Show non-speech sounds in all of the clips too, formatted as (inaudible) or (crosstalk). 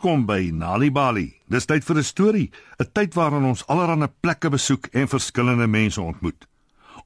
Welkom by Nali Bali. Dis tyd vir 'n storie, 'n tyd waarin ons allerlei plekke besoek en verskillende mense ontmoet.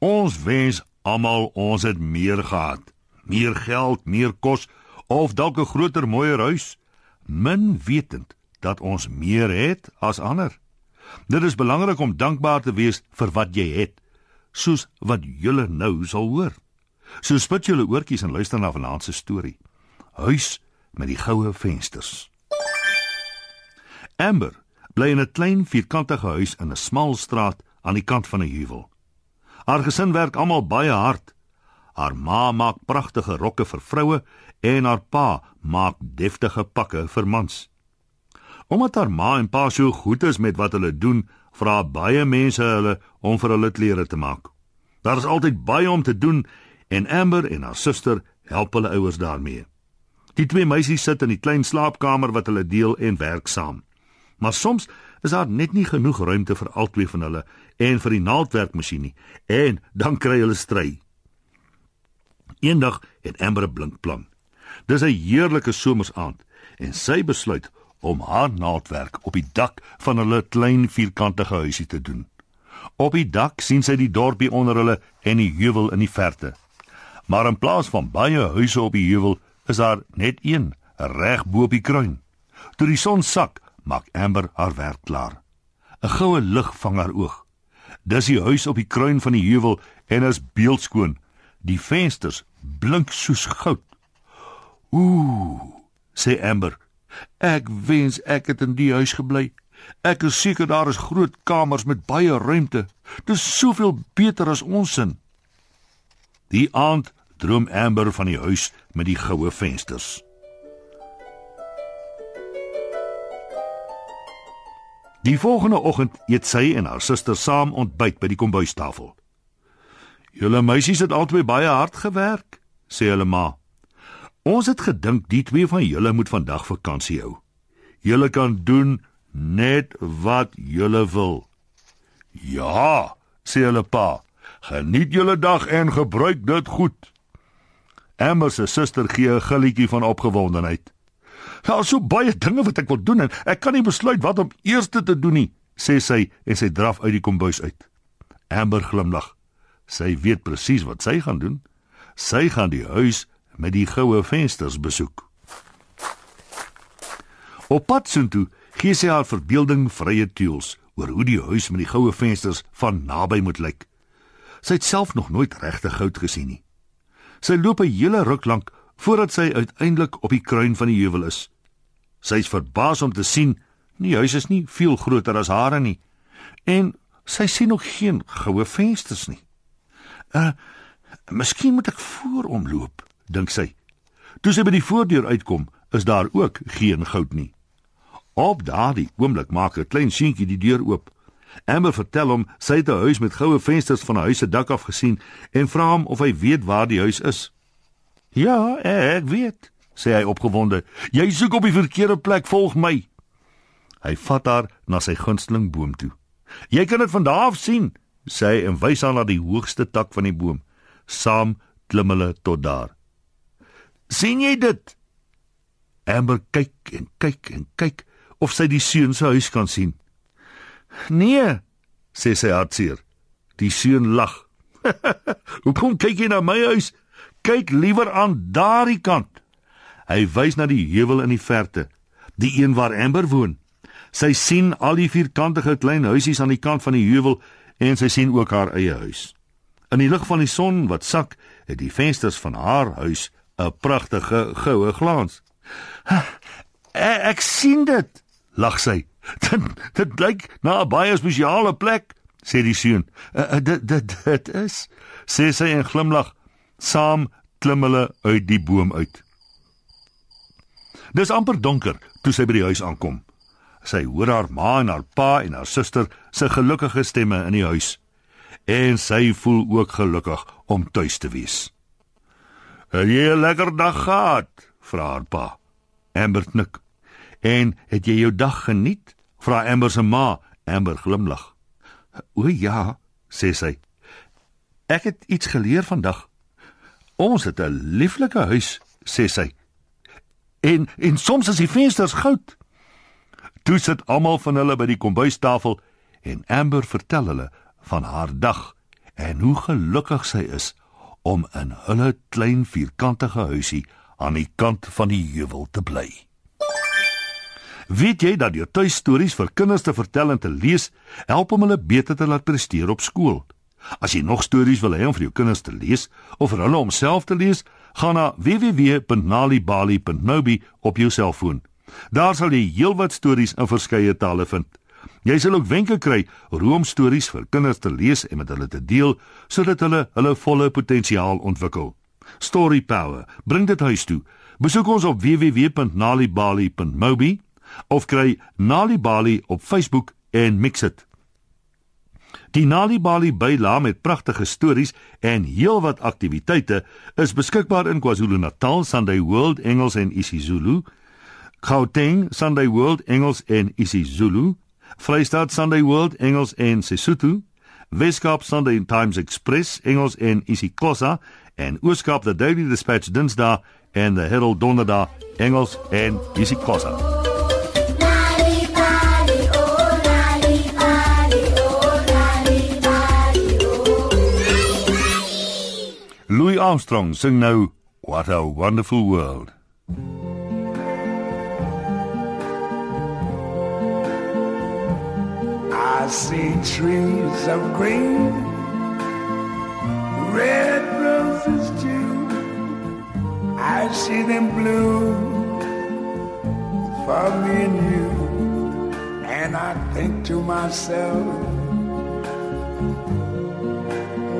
Ons wens almal ons het meer gehad. Meer geld, meer kos of dalk 'n groter, mooier huis, min wetend dat ons meer het as ander. Dit is belangrik om dankbaar te wees vir wat jy het, soos wat julle nou sal hoor. So spit julle oortjies en luister na vanaand se storie. Huis met die goue vensters. Amber bly in 'n klein vierkantige huis in 'n smal straat aan die kant van 'n heuwel. Haar gesin werk almal baie hard. Haar ma maak pragtige rokke vir vroue en haar pa maak deftige pakke vir mans. Omdat haar ma en pa so goed is met wat hulle doen, vra baie mense hulle om vir hulle klere te maak. Daar is altyd baie om te doen en Amber en haar suster help hulle ouers daarmee. Die twee meisies sit in die klein slaapkamer wat hulle deel en werk saam. Maar soms is daar net nie genoeg ruimte vir albei van hulle en vir die naaldwerkmasjien nie en dan kry hulle stry. Eendag het Amber 'n blink plan. Dis 'n heerlike somersaand en sy besluit om haar naaldwerk op die dak van hulle klein vierkantige huisie te doen. Op die dak sien sy die dorpie onder hulle en die heuwel in die verte. Maar in plaas van baie huise op die heuwel, is daar net een reg bo op die kruin. Toe die son sak, maak Amber haar werk klaar. 'n Goue lig vang haar oog. Dis die huis op die kruin van die heuwel en is beeldskoon. Die vensters blink soos goud. Ooh, sê Amber. Ek wens ek het in die huis gebly. Ek is seker daar is groot kamers met baie ruimte. Dis soveel beter as ons sin. Die aand droom Amber van die huis met die goue vensters. Die volgende oggend eet sy en haar suster saam ontbyt by die kombuistafel. "Julle meisies het albei baie hard gewerk," sê hulle ma. "Ons het gedink die twee van julle moet vandag vakansie hou. Julle kan doen net wat julle wil." "Ja," sê hulle pa. "Geniet julle dag en gebruik dit goed." Amber se suster gee 'n gilletjie van opgewondenheid. Daar is so baie dinge wat ek wil doen en ek kan nie besluit wat om eers te doen nie, sê sy en sy draf uit die kombuis uit. Amber glimlag. Sy weet presies wat sy gaan doen. Sy gaan die huis met die goue vensters besoek. Op pad soontoe gee sy haar verbeelding vrye teuels oor hoe die huis met die goue vensters van naby moet lyk. Sy het self nog nooit regte goud gesien nie. Sy loop 'n hele ruk lank voordat sy uiteindelik op die kruin van die heuwel is. Sy is verbaas om te sien die huis is nie veel groter as hare nie en sy sien nog geen goue vensters nie. Uh miskien moet ek voorom loop, dink sy. Toe sy by die voordeur uitkom, is daar ook geen goud nie. Op daardie oomblik maak 'n klein seentjie die deur oop. Amber vertel hom sy het 'n huis met goue vensters van 'n huis se dak af gesien en vra hom of hy weet waar die huis is. Ja, ek weet, sê hy opgewonde. Jy soek op die verkeerde plek, volg my. Hy vat haar na sy gunsteling boom toe. Jy kan dit van daar af sien, sê hy en wys haar na die hoogste tak van die boom. Saam klim hulle tot daar. sien jy dit? Amber kyk en kyk en kyk of sy die seun se huis kan sien. Nee, sê sy hartseer. Die seun lag. (laughs) Hoekom kyk jy na my huis? Kyk liewer aan daardie kant. Hy wys na die heuwel in die verte, die een waar Amber woon. Sy sien al die vierkantige klein huisies aan die kant van die heuwel en sy sien ook haar eie huis. In die lig van die son wat sak, het die vensters van haar huis 'n pragtige goue glans. Ek sien dit, lag sy. (laughs) Dit dit lyk na 'n baie spesiale plek, sê die seun. Dit dit dit is, sê sy en glimlag. Saam klim hulle uit die boom uit. Dis amper donker toe sy by die huis aankom. Sy hoor haar ma en haar pa en haar suster se gelukkige stemme in die huis en sy voel ook gelukkig om tuis te wees. "Het jy 'n lekker dag gehad?" vra haar pa. Amber knik. "En het jy jou dag geniet?" vra Amber se ma. Amber glimlag. "O ja," sê sy. "Ek het iets geleer vandag." Ons het 'n lieflike huis, sê sy. En en soms is die vensters goud. Toe sit almal van hulle by die kombuistafel en Amber vertel hulle van haar dag en hoe gelukkig sy is om in hulle klein vierkantige huisie aan die kant van die heuwel te bly. Weet jy dat jou tuistories vir kinders te vertel en te lees help om hulle beter te laat presteer op skool? As jy nog stories wil hê om vir jou kinders te lees of vir hulle om self te lees, gaan na www.nalibali.mobi op jou selfoon. Daar sal jy heelwat stories in verskeie tale vind. Jy sal ook wenke kry hoe om stories vir kinders te lees en met hulle te deel sodat hulle hulle volle potensiaal ontwikkel. Story Power, bring dit huis toe. Besoek ons op www.nalibali.mobi of kry Nalibali op Facebook en mix dit. Die Nalibali byla met pragtige stories en heelwat aktiwiteite is beskikbaar in KwaZulu-Natal, Sunday World Engels en isiZulu, Gauteng, Sunday World Engels en isiZulu, Vrystaat Sunday World Engels en Sesotho, Weskaap Sunday Times Express Engels en isiXhosa en Ooskaap The Daily Dispatch Dinsdae en The Herald Donderdag Engels en isiXhosa. Armstrong sing nou What a Wonderful World. I see trees of green, red roses too. I see them bloom for me and you, and I think to myself.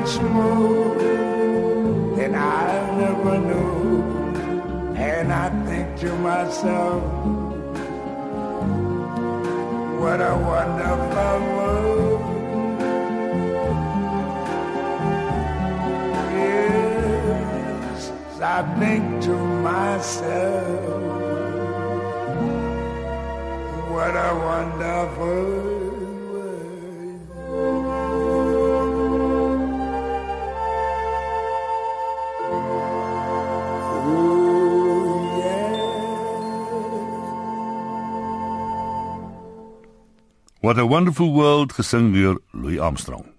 Much more than I ever knew. And I think to myself, what a wonderful world. Yes, I think to myself, what a wonderful What a wonderful world gesing deur Louis Armstrong.